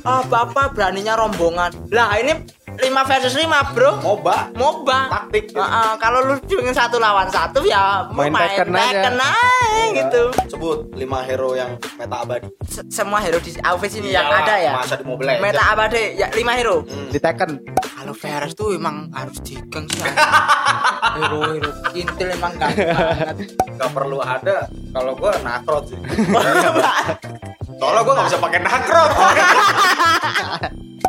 Ah, Bapak beraninya rombongan. Lah, ini 5 versus 5, Bro. moba MOBA. taktik gitu. Heeh, kalau lu pengen satu lawan satu ya Main Tekken aja. Tekken aja gitu. sebut lima hero yang meta abadi Se- semua hero di outfit ini yang Iyalah, ada ya. masa di Mobile. Meta abadi ya 5 hero. Hmm. Di Tekken. Kalau Veras tuh emang harus digeng sih. Hero-hero intil emang gak banget. Gak perlu ada kalau gue nakrot sih soalnya gue gak bisa pakai nakrot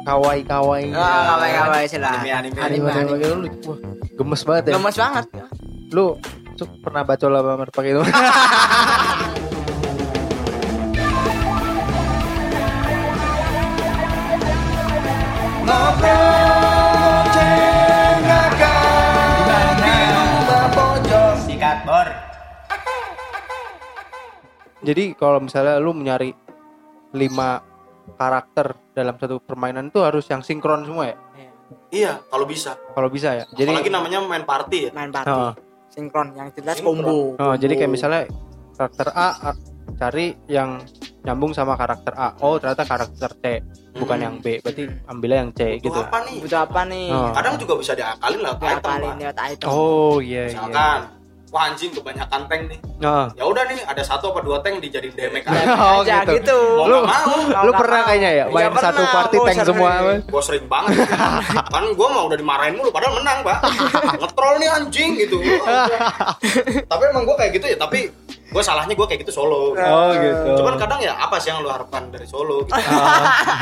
Kawaii kawaii. Ah, kawan-kawan sih lah. Anime-anime. Anime anime Anime-anime. lu wah, gemes banget ya. Gemes banget. Lu pernah baca lama pakai itu? Jadi kalau misalnya lu mencari lima karakter dalam satu permainan itu harus yang sinkron semua ya? iya kalau bisa Kalau bisa ya. Jadi apalagi namanya main party ya Main party. Oh. Sinkron yang jelas combo. Oh, jadi kayak misalnya karakter A, A cari yang nyambung sama karakter A. Oh, ternyata karakter C, bukan Hmm. yang B. Berarti ambilnya yang C Butuh gitu. apa nih Butuh apa nih? Oh. kadang juga bisa diakalin lah Ya item lewat item. Oh, iya iya. misalkan wah anjing kebanyakan tank nih Oh. ya udah nih ada satu apa dua tank dijadiin damage Ya, aja Oh, aja gitu. gitu. mau Lu- nggak mau Mau Lu pernah mau. kayaknya ya Ya main satu pernah, party gua tank sering. semua. gue sering banget kan gue mah udah dimarahin mulu padahal menang pak ngetrol nih anjing gitu tapi emang gue kayak gitu ya tapi gue salahnya gue kayak gitu solo Oh, gitu. cuman kadang ya apa sih yang lu harapkan dari solo gitu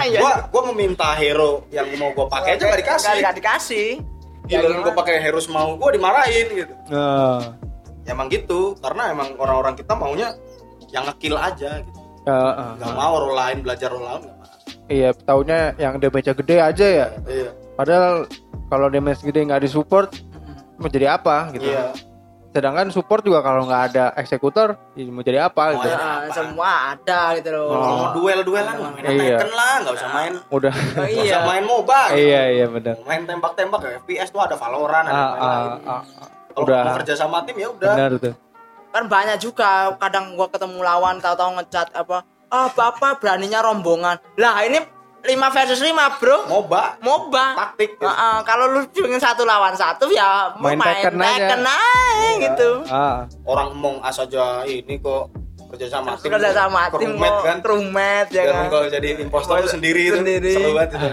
Iya. gue gue meminta hero yang mau gue pakai aja gak dikasih Nggak dikasih. Ya, giliran gue pakai hero semau gue dimarahin gitu Oh. Ya emang gitu karena emang orang-orang kita maunya yang ngekill aja gitu Oh, oh. nggak mau role lain belajar role lain Iya, taunya yang damage gede aja ya. iya Padahal kalau damage gede nggak disupport, mau jadi apa gitu. iya Sedangkan support juga kalau nggak ada eksekutor, ya mau jadi apa gitu. Oh, Ya, Apa? semua ada gitu loh. mau duel duelan main Iya. Tekken lah nggak usah main Udah. Oh, nggak iya. usah main MOBA gitu. iya, iya benar. main tembak-tembak ya FPS tuh ada Valorant ada Ah, ah, lain-lain. ah, ah. Kalau udah. kerja sama tim ya udah Benar tuh. Kan banyak juga kadang gua ketemu lawan tahu-tahu ngecat apa ah bapak beraninya rombongan. Lah ini 5 versus 5, Bro. MOBA MOBA. taktik gitu. Heeh, kalau lu pengen satu lawan satu ya Main Tekken aja. Tekken aja gitu. Ah, orang Among Us aja ini kok kerja sama tim Kerja sama tim kok, kan crewmate ya kan. kalau jadi impostor tuh sendiri itu Sendiri. seru banget itu.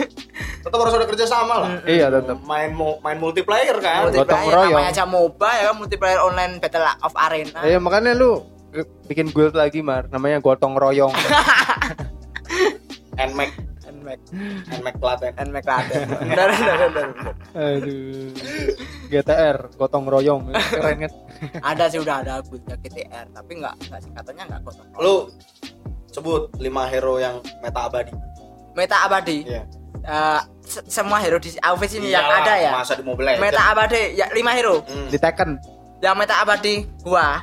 tetap harus ada kerja sama lah iya tetap. main main multiplayer kan Multi- multiplayer Gotong royong. namanya aja MOBA ya kan multiplayer online battle of arena. Iya makanya lu bikin guild lagi mar, namanya gotong royong. Nmax Nmax Nmax Klaten Nmax Klaten. Bener bener bener. Aduh. GTR, gotong royong, keren kan? Ada sih udah ada guildnya GTR tapi nggak nggak singkatannya nggak gotong. royong. lu sebut 5 hero yang meta abadi Meta abadi. Iya. Eh, se- semua hero di outfit ini yang Iyalah, ada ya. masa di Mobile Legends. Meta abadi ya 5 hero. Hmm. Di Tekken. Yang meta abadi gua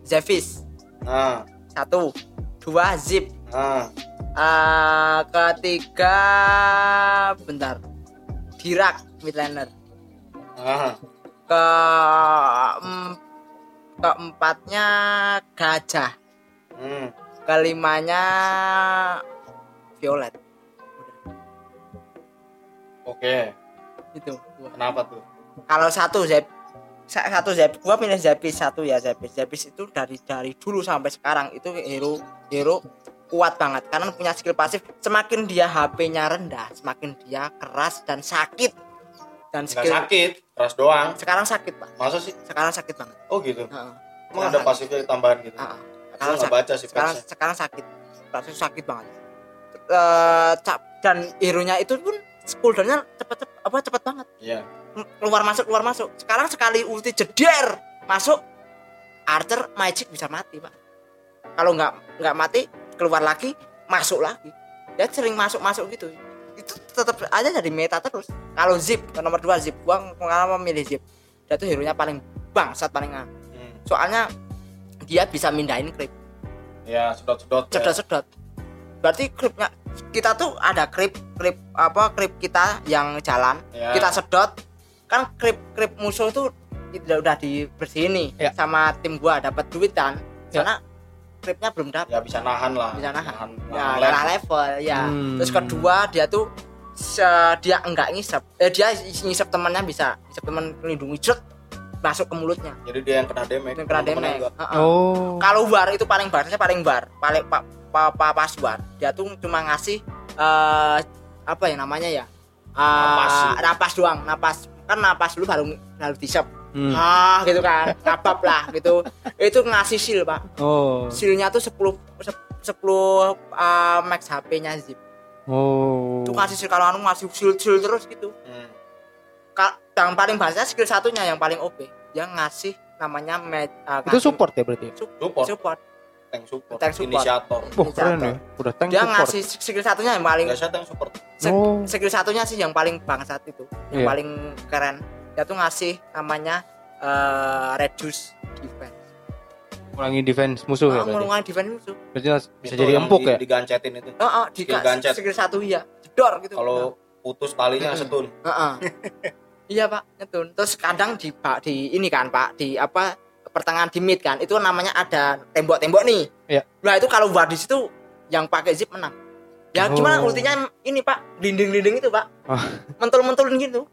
Zephys Nah, satu dua zip nah. Eh, ketiga bentar. Dirak midlaner nah. ke em- keempatnya gajah. Hmm. kelimanya violet. Oke, itu. Kenapa tuh? kalau satu zep sa- satu zep gua pilih zepis satu ya zepis. Zepis itu dari dari dulu sampai sekarang itu hero hero kuat banget. Karena punya skill pasif semakin dia HP-nya rendah semakin dia keras dan sakit. Dan Nggak skill sakit, keras doang. sekarang sakit pak. Masa sih? sekarang sakit banget. Oh gitu. Heeh. Emang ada pasifnya tambahan gitu. Gua sekarang nggak sak- baca sih sekarang sekarang sakit. Rasanya sakit banget. Cap- dan hero nya itu pun cooldownnya cepet cepet apa cepet banget. Iya. M- keluar masuk keluar masuk. Sekarang sekali ulti jeder masuk. Archer magic bisa mati pak. Kalau nggak nggak mati keluar lagi masuk lagi dia sering masuk masuk gitu itu tetap aja jadi meta terus kalau zip ke nomor 2 zip gua kenapa memilih zip dia tuh hero nya paling bangsat paling ngang. Hmm. soalnya dia bisa mindahin creep Ya, sedot-sedot. ya. sedot-sedot berarti creepnya kita tuh ada creep creep apa creep kita yang jalan Ya. kita sedot kan krip krip musuh itu udah udah dibersihin nih Ya. sama tim gua dapat duit kan Ya. karena kripnya belum dapat ya bisa nahan lah. Bisa nahan. Nahan, ya nahan kalah level. level ya. Hmm. terus kedua dia tuh se- dia enggak ngisep. Eh, dia ngisep temannya bisa. Ngisep teman melindungi jek masuk ke mulutnya. Jadi dia yang kena damage. Yang kena damage. enggak. Heeh. Oh. kalau war itu paling barnya paling bar paling pa, pa, pa- pas war. Dia tuh cuma ngasih eh apa ya namanya ya? Eh, Napas. napas doang. Napas. Kan napas dulu baru baru disep Hmm. ah gitu kan ngabap lah gitu itu ngasih seal pak Oh. sealnya tuh 10 sep- 10 uh, max HP-nya zip Oh. itu ngasih seal kalau anu ngasih seal seal terus gitu Hmm. Ka- yang paling bahasanya skill satunya yang paling OP yang ngasih namanya med, uh, Itu ngasih support ya berarti? support support tank support, Tank support. inisiator Wah, keren ya. Udah tank dia support. ngasih skill satunya yang paling biasa tank support se- Oh. skill satunya sih yang paling bangsat itu yang Iya. paling keren dia tuh ngasih namanya eh, reduce defense Ngurangi defense musuh ya oh, berarti. ngurangin defense musuh Berarti bisa Itu jadi empuk di- ya? digancetin itu oh, oh di Skill gancet. skill satu iya jedor gitu kalau putus talinya setun Heeh. iya pak nyetun terus kadang di pak di ini kan pak di apa pertengahan di mid kan itu namanya ada tembok-tembok nih Iya. nah itu kalau war di situ yang pakai zip menang ya gimana Oh. ultinya ini pak dinding-dinding itu pak Oh. mentul-mentulin gitu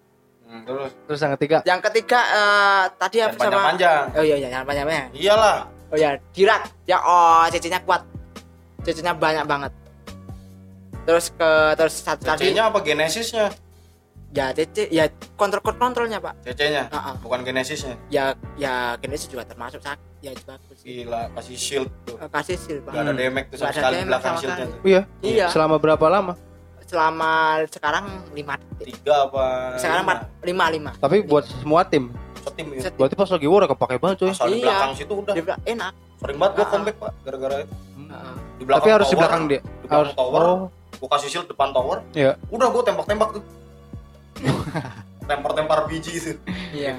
Hmm, terus? Terus yang ketiga, yang ketiga eh, tadi yang apa sama panjang-panjang. Oh iya iya yang panjang-panjang. Iyalah. Oh ya dirak ya oh CC-nya kuat. CC-nya banyak banget. Terus ke terus satu tadi. CC-nya apa genesisnya? Ya CC ya kontrol kontrolnya pak. CC-nya Heeh. bukan genesisnya? Ya ya genesis juga termasuk sakit ya bagus. Gila kasih shield tuh. Eh, kasih seal pak. Gak ada damage tuh sama sekali belakang shieldnya iya. iya. Selama berapa lama? Selama sekarang lima detik tiga apa sekarang lima? empat lima lima Tapi buat semua tim. setim ya Berarti pas lagi war kepake banget coy. asal di Iya. belakang situ udah dia bilang enak sering banget gua Ah. comeback pak gara-gara itu Heeh. di belakang Tapi harus di tower, belakang dia. di belakang Harus. tower Oh, gua kasih shield depan tower Iya. udah gua tembak-tembak tuh tempar-tempar biji itu iya.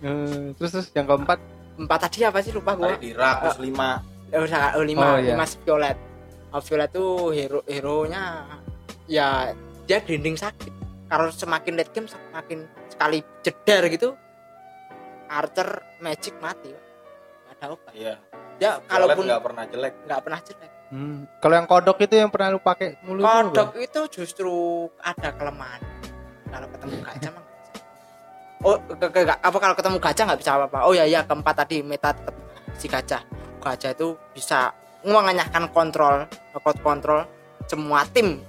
Eh, terus terus yang keempat empat tadi apa sih lupa gua tadi di rak terus lima oh, sa- oh, lima Oh, iya. lima violet oh, violet tuh hero hero nya ya dia grinding sakit. Kalau semakin late game semakin sekali jeder gitu archer magic mati. Nggak ada obat. Iya. Ya kalaupun kalaupun nggak pernah jelek. Nggak pernah jelek. Hmm. kalau yang kodok itu yang pernah lu pakai mulu itu kodok apa? itu justru ada kelemahan. Kalau ketemu gajah mah oh ke, ke- ke- apa kalau ketemu gajah nggak bisa apa-apa. Oh ya ya keempat tadi meta tetap si gajah. Gajah itu bisa mengenyahkan kontrol kontrol semua tim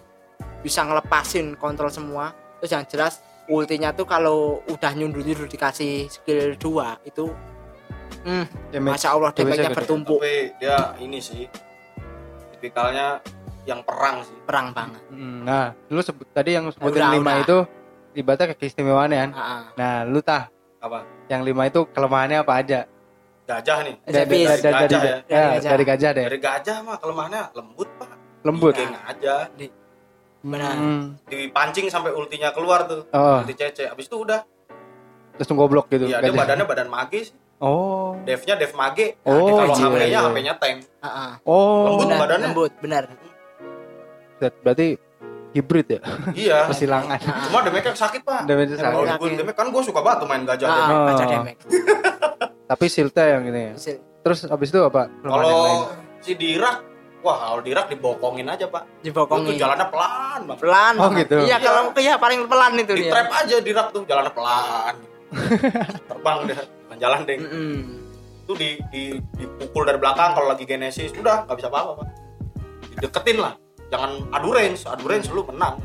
bisa ngelepasin kontrol semua terus yang jelas ultinya tuh kalau udah nyundur-nyundur dikasih skill 2 itu hmm, Damage. masya Allah damage-nya bertumpuk tapi dia ini sih tipikalnya yang perang sih perang banget Hmm, Nah, lu sebut tadi yang sebutin Udah, lima udah. itu ibaratnya keistimewaan kan. Ah, ah. Nah, lu tah apa yang lima itu kelemahannya apa aja? gajah nih Zepis. dari, dari, Gajah dari, ya? ya, Dari dari gajah deh. dari gajah mah kelemahannya lembut pak Lembut. Geng aja Benar. Hmm. dipancing sampai ultinya keluar tuh Oh, ulti cece abis itu udah terus goblok gitu. iya dia badannya badan mage sih Oh. devnya dev mage Oh, kalau iya, HP-nya iya. HP-nya tank Ah, ah. Oh. Lembut benar, badannya. lembut benar Berarti hibrid ya? iya Persilangan. cuma damage sakit pak Damage kalau sakit. di gue damage kan gue suka banget tuh main gajah ah, damage. Oh. gajah damage Tapi shieldnya yang ini ya. Sil- Terus abis itu apa? Kalau si dirak wah kalau dirak dibokongin aja pak itu dibokongin jalannya pelan banget pelan Oh, gitu. iya kalau iya paling pelan itu di dia trap aja dirak tuh jalannya pelan terbang deh bukan jalan deh Mm-mm. itu di, di dipukul dari belakang kalau lagi genesis udah nggak bisa apa-apa pak dideketin lah jangan adu range adu range lu menang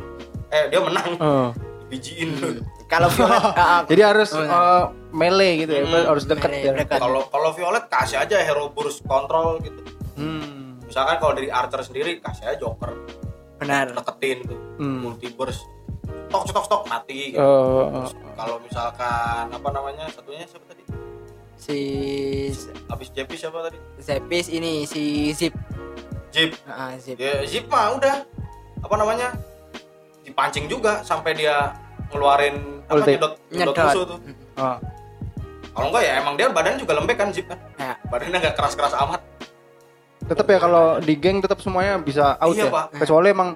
eh dia menang Oh. bijiin Hmm. kalau violet ah, ah, Jadi harus Oh, iya. eh, melee gitu ya, Hmm, harus deket melee, ya. dekat. kalau kalau violet kasih aja hero burst control gitu Hmm. Misalkan kalau dari archer sendiri kasih aja joker. Benar. Deketin tuh Hmm. multi burst stok stok stok mati gitu. Oh, Terus kalau misalkan apa namanya satunya siapa tadi? Si habis JP siapa tadi? Zepis ini si Zip. Jeep Ah, Zip. Ya Jeep mah udah. Apa namanya? Dipancing juga sampai dia ngeluarin apa Ulti. nyedot nyedot nyedot. musuh tuh. Oh. kalau enggak ya emang dia badannya juga lembek kan Jeep kan? Ya. Badannya nggak keras keras amat Tetap ya kalau di geng tetap semuanya bisa out Iya, ya. Pak. Kecuali emang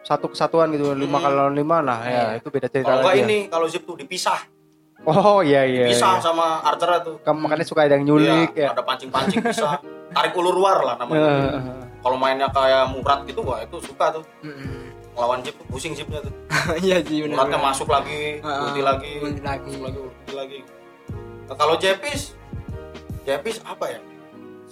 satu kesatuan gitu lima Hmm. kali lawan lima nah ya Iya. itu beda cerita Kalau lagi ya. ini kalau zip tuh dipisah, oh iya iya, dipisah iya. sama archer tuh. Kamu makanya suka ada yang nyulik Iya, ya ada pancing-pancing bisa tarik ulur luar lah namanya. Kalau mainnya kayak murat gitu wah itu suka tuh. Mm-mm. Ngelawan zip tuh pusing zipnya tuh. iya sih benar Muratnya masuk lagi, ulti lagi, ulti lagi. masuk lagi, ulti lagi. Nah, kalau Jepis, Jepis apa ya?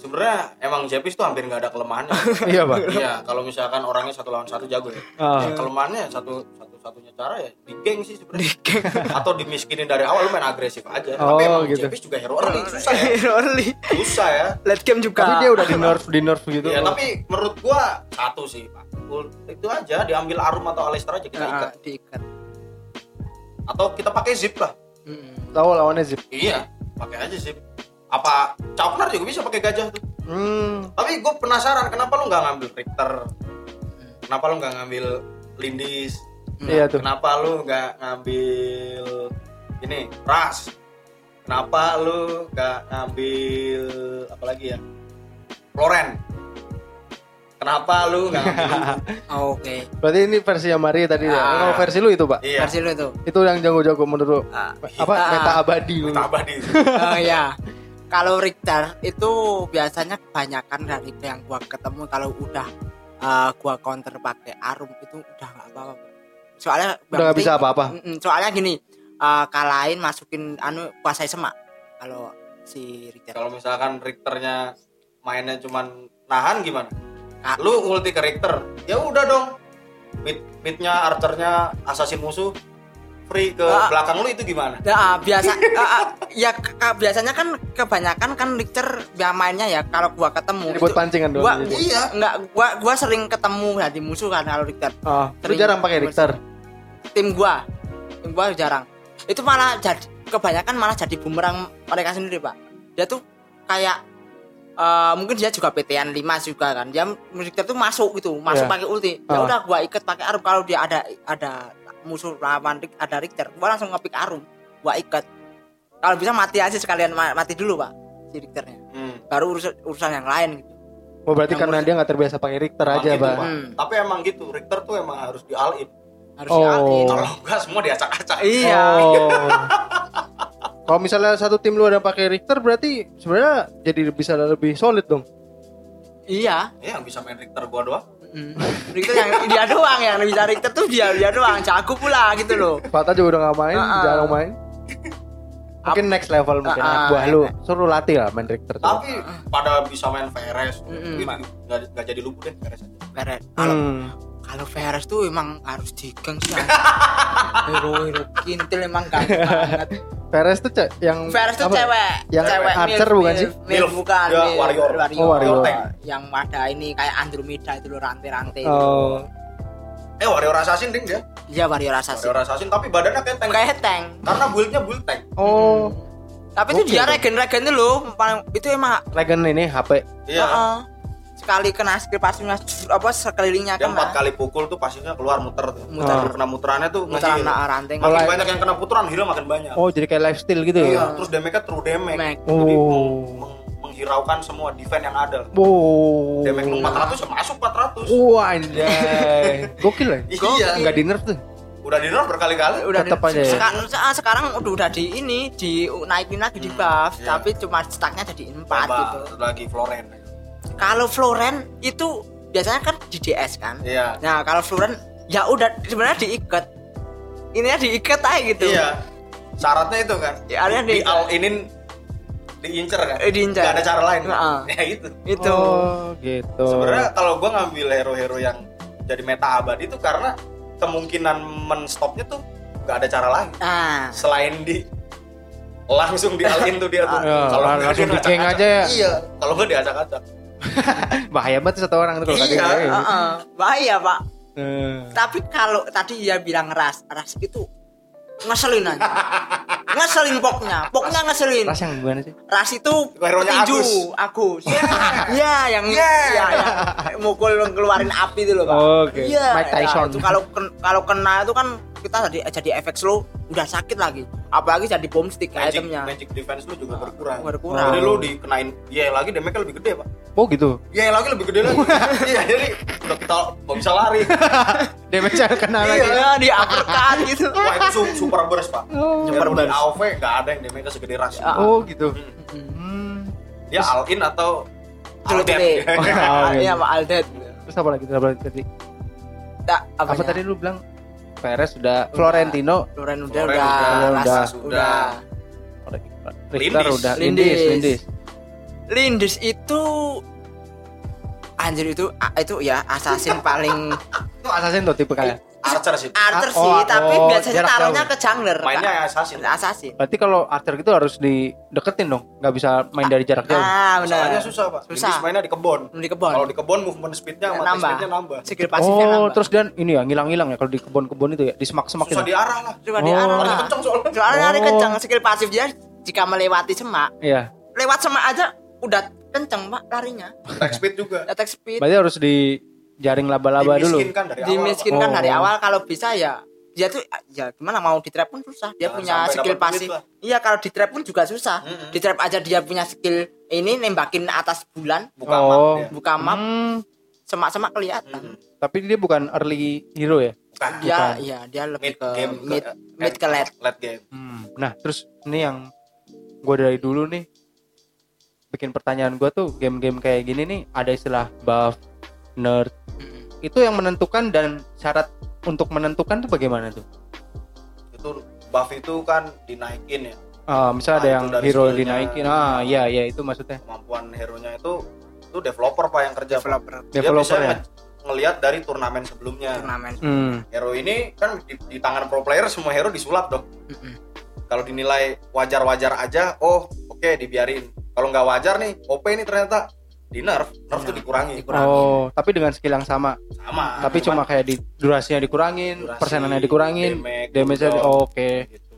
Sebenarnya emang Jepis tuh hampir nggak ada kelemahannya. iya bang iya, kalau misalkan orangnya satu lawan satu jago ya. Ah. Ya, kelemahannya satu satu satunya cara ya di geng sih sebenarnya. Atau dimiskinin dari awal lu main agresif aja. Oh, Tapi emang gitu. Jepis juga hero early susah ya. early Susah ya. late game juga tapi dia udah di nerf di nerf gitu Ya, tapi menurut gua satu sih, Pak. Itu aja diambil Arum atau Alistar aja kita Nah, ikat. diikat Atau kita pakai zip lah. Mm-mm. tahu lawannya zip Iya, pakai aja zip. Apa Chopner juga bisa pakai gajah tuh. hmm Tapi gue penasaran kenapa lu nggak ngambil Richter? Kenapa lu nggak ngambil Lindis? iya tuh Kenapa lu nggak ngambil ini Ras? Kenapa lu nggak ngambil apa lagi ya? Loren. Kenapa lu nggak ngambil? Oh, oke berarti ini versi yang Maria tadi ya Ah. kalau versi lu itu pak iya. versi lu itu itu yang jago-jago menurut lu Ah, apa Ah. meta abadi lu Tambah di. oh ya kalau Richter itu biasanya kebanyakan dari yang gua ketemu kalau udah eh, gua counter pakai arum itu udah nggak apa-apa soalnya udah nggak bisa apa-apa soalnya gini eh, kalahin masukin anu kuasai semak kalau si Richter Kalau misalkan Richternya mainnya cuman nahan gimana? Ah. Lu ulti ke Richter, ya udah dong. Mid midnya archernya assassin musuh free ke Ah. belakang lu itu gimana? Nah, biasa ah, ah, ya ke- ke- biasanya kan kebanyakan kan Richter ya mainnya ya kalau gua ketemu buat itu- pancingan doang gua jadi. Iya. enggak gua gua sering ketemu ya di musuh kan kalau Richter Ah, lu Sering. jarang pakai Richter tim gua tim gua jarang itu malah jadi kebanyakan malah jadi bumerang mereka sendiri pak dia tuh kayak eh, mungkin dia juga PTN 5 juga kan dia Richter tuh masuk gitu masuk Iya. pakai ulti ya Ah. udah gua ikat pakai arum kalau dia ada ada musuh lawan ada Richter gua langsung ngepick arum gua ikat kalau bisa mati aja sekalian ma- mati dulu pak si Richternya Hmm. baru urusan urusan yang lain gitu oh berarti Yang karena urus- dia nggak terbiasa pakai Richter aja gitu, pak. Hmm. Tapi emang gitu, Richter tuh emang harus di all in. harus Oh. Kalau enggak semua diacak-acak. iya Oh. Kalau misalnya satu tim lu ada pakai Richter berarti sebenarnya jadi bisa lebih solid dong. iya Ya yang bisa main Richter gua doang. Mm. Richter yang dia doang yang bisa Richter tuh dia dia doang jago pula gitu loh Fata juga udah nggak main, Ah, ah. jarang main. Mungkin next level mungkin anak ah, buah lu suruh latih lah main Richter tuh. Tapi pada bisa main VRS. Mm-mm. Itu nggak jadi lupu deh VRS aja. Kalau Hmm. Kalau Veres tuh emang harus digeng sih hero hero kintil emang ganteng banget Veres tuh ce- yang Veres tuh apa? cewek Yang cewek archer milf, bukan sih? milf, milf bukan Ya, milf, warrior. Oh, warrior. yang ada ini kayak Andromeda itu loh rantai-rantai Oh. Eh Warrior Assassin ding dia. iya warrior assassin Warrior Assassin tapi badannya kayak tank. kayak tank Karena build-nya build tank. Oh. tapi itu Oke, dia regen-regen itu loh itu emang Legend ini HP. Iya. Heeh. Sekali kena skill pasifnya apa sekelilingnya Dia empat kena kali pukul tuh pastinya keluar muter tuh. Muter. Kalau kena muterannya tuh muteran ngehil. nah, ranting Makin Mulai- banyak yang kena puteran, heal makin banyak. Oh, jadi kayak lifestyle gitu Iya, ya. terus damage-nya true damage. Damage. Jadi meng- Oh. meng- menghiraukan semua defense yang ada. Wow. Damage lu 400 ya masuk 400. Wah, anjay. Gokil lah. Iya. Enggak di nerf tuh. Udah di nerf berkali-kali. udah Tetep di- aja ya? seka- se- sekarang udah udah di ini di naikin lagi di buff Iya. tapi cuma stacknya jadi 4 Tambah gitu lagi Floren. Kalau Floren itu biasanya kan di DS kan Iya. nah kalau Floren ya udah sebenarnya diikat ininya diikat aja gitu Iya. Syaratnya itu kan. Ya, ada di, di- al inin diincer kan. Eh, diincer. Gak ada cara lain. Heeh. Ya itu. itu Oh, gitu. Sebenarnya kalau gua ngambil hero-hero yang jadi meta abadi itu karena kemungkinan menstopnya tuh gak ada cara lain nah selain di langsung di all in tuh dia tuh. Ya, Kalau nggak langsung dia di geng ngacak-ngacak. aja ya. Iya. Kalau nggak diacak-acak. bahaya banget satu orang tuh kalau Iya. tadi. gitu. heeh, bahaya pak Eh. tapi kalau tadi dia bilang ras ras itu ngeselin aja ngeselin poknya poknya ngeselin Ras yang gimana sih? ras itu Hero-nya petinju Agus. Agus Iya yang Yeah. ya, yang mukul ngeluarin api itu loh pak Oke. iya Mike Tyson. ya, itu kalau kalau kena itu kan kita jadi jadi efek slow udah sakit lagi apalagi jadi bomb stick magic, itemnya magic defense lu juga berkurang. berkurang. Jadi lu dikenain iya lagi damage lebih gede, Pak. Oh gitu. Iya lagi lebih gede lagi. Iya, jadi udah kita nggak bisa lari. Damage kena lagi. iya di uppercut gitu Wah, itu su- super burst, Pak. Oh, Super burst. AOV nggak ada yang damage segede rush. Ah. Oh gitu. Hmm. Hmm. Dia all in atau all Celup dead. ini. Oh, iya iya. Pak Aldet Terus apa lagi? Terus apa lagi tadi? Tak, Apa apanya? tadi lu bilang? Perez sudah, Florentino, Loren udah Loren udah udah, udah. udah Richter Lindis. udah, Lindis. Lindis, Lindis. Lindis itu anjir itu ah, itu ya assassin paling Itu assassin tuh tipe kayak. Archer sih. archer Ah, sih oh, tapi oh, biasanya jarak taruhnya jauh. ke jungler Mainnya Kak. assassin. assassin Berarti kalau Archer gitu harus dideketin dong, nggak bisa main dari jarak jauh. ah Soalnya benar susah, Pak. Susah. Susah. mainnya di kebon. di kebon Kalau di kebon movement speednya sama nambah speednya nambah. skill pasifnya Oh, nambah terus dan ini ya ngilang-ngilang ya kalau di kebun-kebun itu ya, di semak-semak Susah itu. diarah lah. Coba Oh. di arah Lari lah. kenceng soalnya. soalnya lari Oh. kencang skill pasif dia jika melewati semak Iya. lewat semak aja udah kenceng pak larinya Attack speed juga. attack speed Berarti harus di jaring laba-laba dulu. Dimiskinkan dari awal. dimiskinkan Pak. dari Oh. awal kalau bisa ya dia tuh ya gimana mau di trap pun susah dia Jangan punya sampai skill pasif lah. iya kalau di trap pun juga susah Mm-mm. di trap aja dia punya skill ini nembakin atas bulan. Buka Oh. map dia. buka map Hmm, semak-semak kelihatan Mm. tapi dia bukan early hero ya. Bukan. dia Bukan. iya dia lebih Mid ke game mid ke- mid ke late late game. Hmm. Nah, terus ini yang gue dari dulu nih bikin pertanyaan gue tuh game-game kayak gini nih ada istilah buff, nerd. Itu yang menentukan dan syarat untuk menentukan tuh bagaimana tuh? Itu buff itu kan dinaikin ya. Ah, misalnya ada Ah, yang hero dinaikin. Ah, iya iya itu maksudnya. Kemampuan hero-nya itu itu developer Pak yang kerja. Developer Dia Developer bisa ya. nge- ngelihat dari turnamen sebelumnya. turnamen Hmm. Hero ini kan di, di tangan pro player semua hero disulap dong. Kalau dinilai wajar-wajar aja, oh oke dibiarin. Kalau nggak wajar nih, OP ini ternyata di nerf, nerf Iya. tuh dikurangi. Dikurangin. Oh, tapi dengan skill yang sama. Sama. tapi cuma kayak di durasinya dikurangin, Durasi, persenannya dikurangin, damage, damage cooldown, oh, oke. gitu.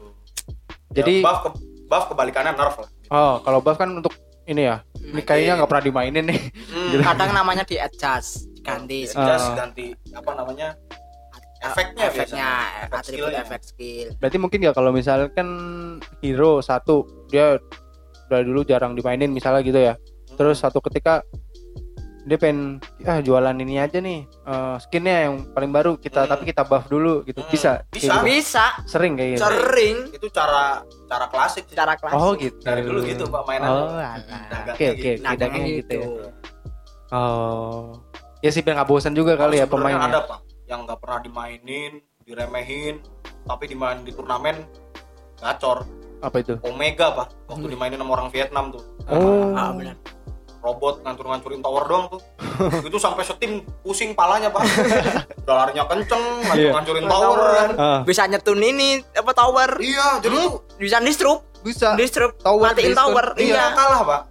Jadi Ya, buff ke, buff kebalikannya nerf lah. oh, kalau buff kan untuk ini ya. Ini kayaknya nggak pernah dimainin nih. Hmm. kadang namanya di adjust diganti Just Ah. ganti apa namanya? Efeknya efeknya. Efek atribut skillnya. efek skill Berarti mungkin ya kalau misalkan hero satu dia udah dulu jarang dimainin misalnya gitu ya. Terus satu ketika dia pengen ah jualan ini aja nih eh, skinnya yang paling baru kita Hmm. tapi kita buff dulu gitu Hmm. bisa Bisa. Gitu. bisa sering kayak gitu sering itu cara cara klasik sih. secara klasik oh gitu dari dulu gitu pak mainan oh Nah, dagangnya oke oke gitu. dagangnya gitu ya gitu. oh ya sih biar nggak bosan juga kali ya pemainnya ada pak yang nggak pernah dimainin diremehin tapi dimain di turnamen gacor apa itu Omega pak waktu Hmm. dimainin sama orang Vietnam tuh oh ah benar robot ngancur-ngancurin tower doang tuh. Itu sampai setim pusing palanya pak. Udah larinya kenceng Iya. ngancur-ngancurin tower. kan bisa nyetun ini apa tower? Iya jadi tuh bisa disrupt bisa. Disrupt Tower matiin disrupt. tower. Iya iya. kalah pak.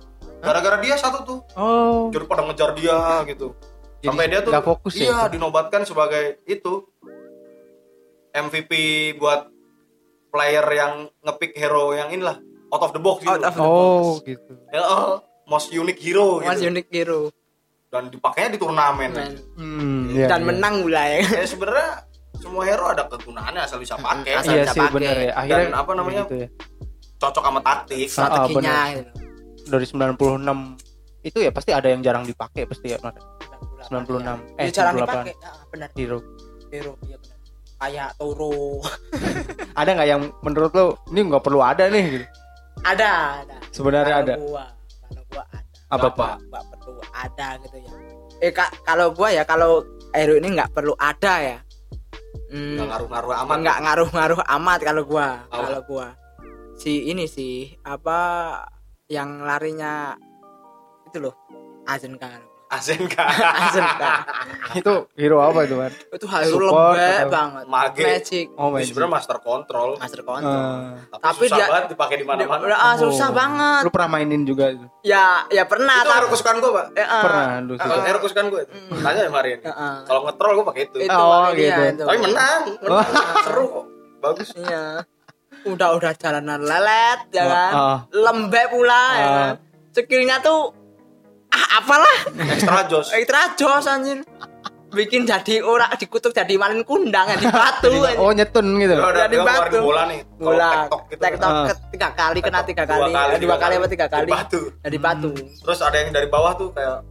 Gara-gara dia satu tuh. Oh. Jadi pada ngejar dia gitu. Jadi sampai dia tuh nggak fokus ya? iya dinobatkan sebagai itu MVP buat player yang ngepick hero yang inilah out of the box gitu. Out of the oh gitu. Ya, oh, most unique hero mas gitu. Unik hero. Dan dipakainya di turnamen. Men. Hmm, iya, dan iya. menang mulai ya. Sebenarnya semua hero ada kegunaannya asal bisa pakai. Asal iya bisa sih pakai. bener ya. Akhirnya Dan apa namanya? gitu ya. cocok sama taktik. Strateginya bener. gitu. dari 96 itu ya pasti ada yang jarang dipakai pasti ya Mar. 96 eh eh jarang 98 dipakai. Ah, benar hero. Hero iya benar kayak Toro. Ada nggak yang menurut lo ini nggak perlu ada nih gitu? Ada ada. Sebenarnya Kalau ada gua kalau ada. Apa pak? nggak perlu ada gitu ya. Eh kak kalau gua ya kalau hero ini nggak perlu ada ya. Hmm, nggak ngaruh-ngaruh amat nggak ngaruh-ngaruh amat kalau gua Apa? kalau gua. Si ini sih apa yang larinya itu loh Azenka Azenka Azenka itu hero apa itu kan itu hero Support lembek atau- banget. Mage. magic. Oh my sebenarnya master control. Master control. Eh, tapi, Tapi susah dia- banget dipakai di mana-mana. Udah, ah, Oh. susah banget. Lu pernah mainin juga itu? Ya ya pernah itu hero kesukaan gue pak. Eh, eh, pernah lu Ah, suka. Hero kesukaan gue itu Hmm. tanya ya Marin eh, eh. kalau ngetrol gue pakai itu. Itu Oh, pakai dia, gitu. itu. tapi menang, menang. seru kok. Bagus. Iya. Udah udah jalanan lelet ya kan? Ah. lembek pula ya Ah. kan? Skillnya tuh ah apalah extra jos extra jos anjir bikin jadi ora dikutuk jadi malin kundang ya, di batu oh nyetun gitu dia ngeluarin batu. bola nih. Bola tektok gitu. Ah. tiga kali kena tiga Dua kali Eh, dua kali apa tiga kali batu. dari batu Terus ada yang dari bawah tuh kayak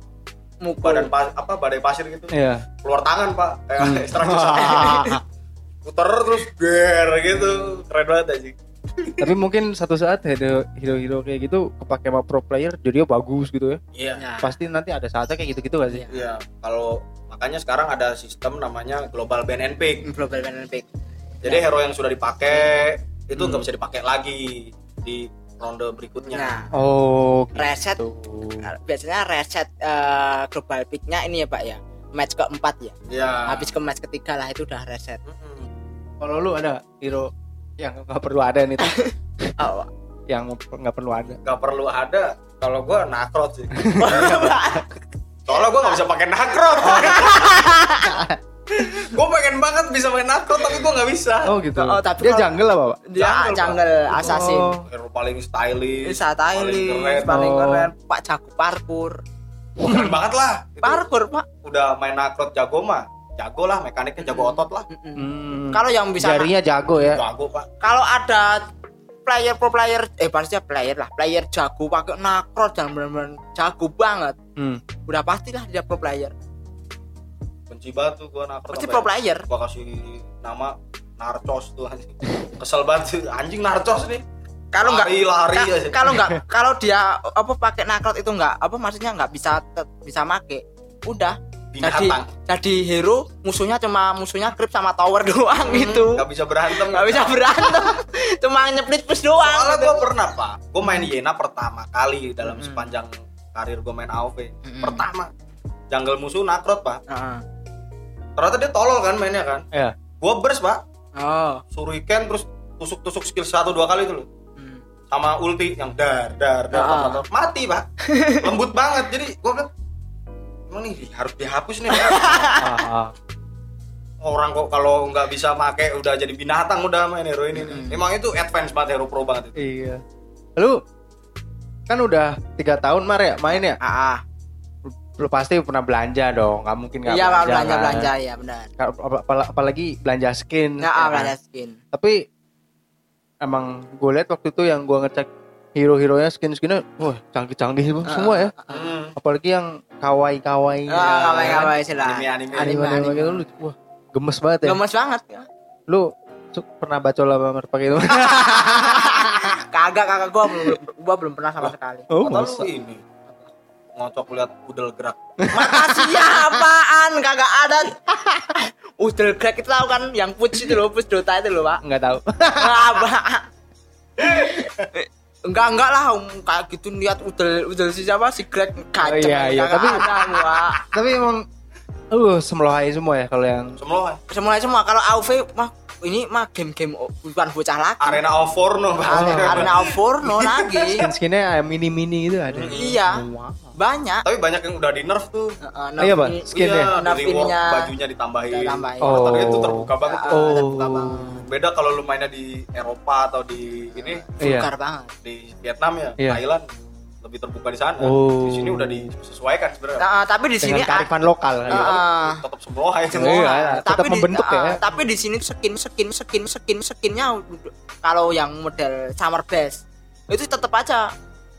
mukul badan pas, apa badai pasir gitu. iya Keluar tangan, Pak. Kayak Hmm. extraction Puter terus ger gitu. Keren banget aja. Tapi mungkin satu saat hero hero hero kayak gitu kepake sama pro player jadi bagus gitu ya Iya. Ya. pasti nanti ada saatnya kayak gitu gitu gak sih Iya. Iya, kalau makanya sekarang ada sistem namanya global ban and pick. global Olympic Jadi hero yang sudah dipakai itu Hmm. nggak bisa dipakai lagi di ronde berikutnya. nah oh reset gitu. biasanya reset eh, global picknya ini ya pak ya match keempat ya Iya. habis ke match ketiga lah itu udah reset Mm-mm. kalau lu ada hero yang nggak perlu ada nih tuh oh, yang nggak perlu ada Nggak perlu ada. Kalau gua nakrot sih. Soalnya gua nggak bisa pakai nakrot. gua pengen banget bisa main nakrot tapi gua nggak bisa. oh gitu Oh, tapi dia kalau- jungle apa pak dia Jungle, Pak. jungle assassin Oh. Paling stylish. bisa paling stylish keren. paling Oh. keren pak jago parkour Wah, keren banget lah. Itu parkour pak udah main nakrot jago mah. Jago lah, mekaniknya jago otot lah. Hmm. kalau yang bisa jarinya jago ya Jago, Pak. kalau ada player pro player eh pasti player lah player jago pakai nakrot dan benar-benar jago banget hmm. udah pastilah dia pro player Benci banget tuh gua nakrot. pasti pro player gua kasih nama Narcos tuh anjing. Kesel banget sih. anjing Narcos nih. kalau nggak lari lari ka- aja. kalau nggak kalau dia apa pakai nakrot itu nggak apa maksudnya nggak bisa bisa make udah jadi binatang. jadi hero musuhnya cuma musuhnya creep sama tower doang gitu Nggak bisa berantem. nggak bisa berantem cuma nyeplit push doang Soalnya gitu. gue pernah pak, gue main Yena pertama kali dalam Mm-mm. sepanjang karir gue main AoV. Mm-mm. Pertama, jungle musuh nakrot pak. Heeh. Ternyata dia tolol kan mainnya kan. Iya. Gue burst pak, oh suriken terus tusuk-tusuk skill satu dua kali itu loh. Hmm. Sama ulti yang dar dar dar, Ah. dar, dar. mati pak. Lembut banget. Jadi gue bilang, emang nih harus dihapus nih. Pak." Ah, ah. Orang kok kalau nggak bisa make udah jadi binatang udah main hero ini. Mm-mm. Emang itu advance banget hero pro banget itu. iya lu kan udah tiga tahun mar ya main ya ah, ah. lu pasti pernah belanja dong nggak mungkin nggak iya kalau belanja kan? belanja ya benar apalagi belanja skin nggak ya ah, kan? belanja skin tapi emang gue lihat waktu itu yang gue ngecek hero-heronya skin-skinnya wah canggih-canggih semua- semua ya Hmm. apalagi yang kawaii-kawaii ah ya. kawan kan? kawan istilah Anime anime. Anime, anime. anime. lu wah gemes banget ya. Gemes banget ya. lu pernah baca lah Mar, pakai itu? Kagak kagak. Gua belum gua belum pernah sama sekali. Oh Kata lu ini? Ngocok lihat udel gerak. makasih ya apaan? Kagak ada. Udel Greg itu tahu kan yang push itu loh push Dota itu loh pak. Nggak tahu. Apa enggak enggak lah um, kayak gitu lihat udel udel si siapa? Si Greg kacau iya, iya, kagak tapi- ada gua tapi emang uh semlohai semua ya kalau yang Semua semua semua. Kalau AoV mah ini mah game-game bukan bocah lagi. Arena of Forno. Arena, Arena of Forno lagi. Skin-skinnya mini mini itu ada. Iya. Banyak Tapi banyak yang udah di nerf tuh. Heeh, Oh, iya, Pak? ini- Skin ya? iya, Nerf di reward ininya. bajunya ditambahin. Kita tambahin. Oh. Tadi itu terbuka banget. tuh. Ah, Oh. terbuka banget Beda kalau lu mainnya di Eropa atau di ini iya vulgar banget di Vietnam ya, Iya. Thailand lebih terbuka di sana. Oh. Di sini udah disesuaikan sebenarnya. Nah, tapi di sini dengan kearifan lokal ya. Ah, Tetap semua ya. semua Iya, tetap tapi membentuk di, ya. ah, tapi di sini skin skin skin skin skinnya kalau yang model summer base itu tetap aja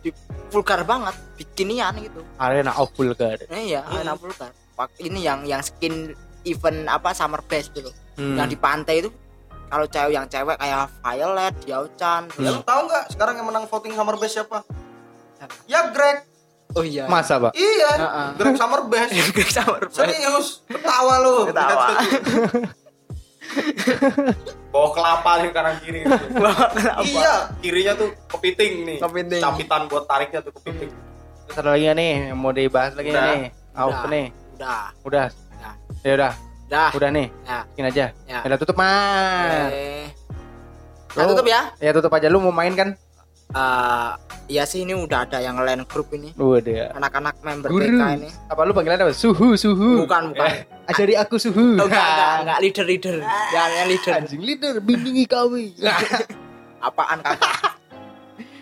di vulgar banget bikinian gitu arena of vulgar iya Hmm. enak vulgar Pak- ini yang yang skin event apa summer base gitu Hmm. yang di pantai itu kalau cewek yang cewek kayak Violet, Diao-chan, Ya, lu tahu nggak sekarang yang menang voting Summer Base siapa? Ya Greg. oh iya masa pak Iya, Heeh. Greg Summer Base. Greg summer base Serius, ketawa lu. Ketawa. Bawa kelapa nih kanan kiri. gitu. Iya, kirinya tuh kepiting nih. Kepiting. Capitan buat tariknya tuh kepiting. Terus ada lagi nih? Yang mau dibahas lagi Udah. nih? Udah. nih. Udah. Udah. Udah. ya udah. Udah. Udah nih. Ya. Bikin aja. Ya. Ya udah tutup mah nah, tutup ya. Ya tutup aja. Lu mau main kan Eh, iya sih ini udah ada yang lain grup ini udah anak-anak member Guru. TK ini apa lu panggilan apa suhu suhu bukan bukan ajari aku suhu oh, enggak enggak enggak leader leader jangan yang leader anjing leader bimbingi kami apaan kakak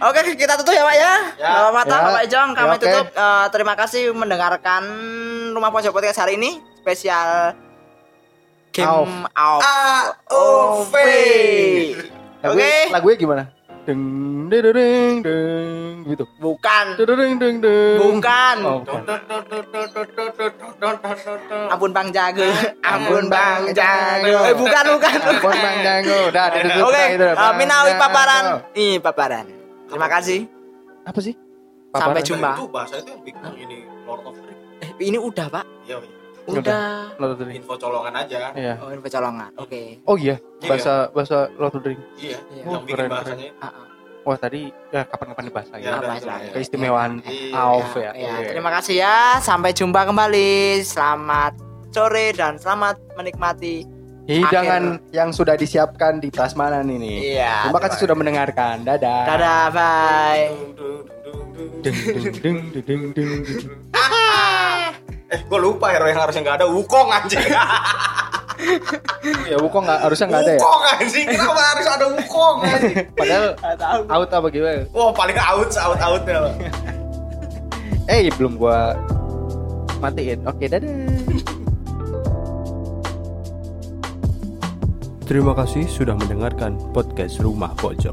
Oke kita tutup ya Pak ya. Ya. Bapak Mata, Ya. Bapak Ejong, kami Ya, oke. tutup. Eh, terima kasih mendengarkan Rumah Pojok Podcast hari ini. spesial game Auf. AOV. Lagu, Oke. lagunya gimana? Deng deng deng deng gitu. Bukan. Deng deng deng. Bukan. Oh. Ampun Bang Jago. Ampun Bang Jago. Eh bukan bukan. Ampun Bang Jango. Dah, ditutup Oke, eh, Minawi paparan. Ih, paparan. Terima kasih. Apa sih? Sampai jumpa. Itu bahasa itu yang bikin ini Lord of the Rings. Eh, ini udah, Pak. Iya, Udah. The Rings. info colongan aja. Iya. Oh, ini pecolongan. Oke. Oh iya, Iya. bahasa bahasa Lord of the Rings. Iya, Iya. yang Oh, bikin keren, bahasanya. Ah, ah. Wah tadi ya kapan-kapan dibahas lagi. Ya, udah, bahasa. udah, ya. Keistimewaan Iya. AOV ya. Ya, Iya. terima kasih ya. Sampai jumpa kembali. Selamat sore dan selamat menikmati. Hidangan yang sudah disiapkan di Prasmanan ini. Iya. Terima kasih sudah mendengarkan. Dadah. Dadah, bye. Deng. Eh, gue lupa hero yang harusnya nggak ada Wukong anjing. Ya Wukong nggak harusnya nggak ada ya. Wukong anjing. Kenapa harus ada Wukong anjing? Padahal out apa gimana? Wah, paling out out outnya loh. Eh belum gua matiin. Oke dadah. Terima kasih sudah mendengarkan podcast Rumah Pojok.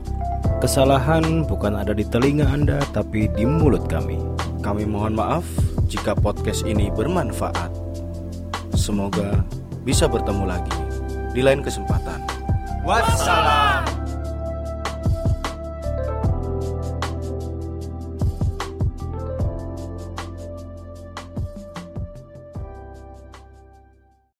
Kesalahan bukan ada di telinga Anda, tapi di mulut kami. Kami mohon maaf jika podcast ini bermanfaat. Semoga bisa bertemu lagi di lain kesempatan. Wassalam.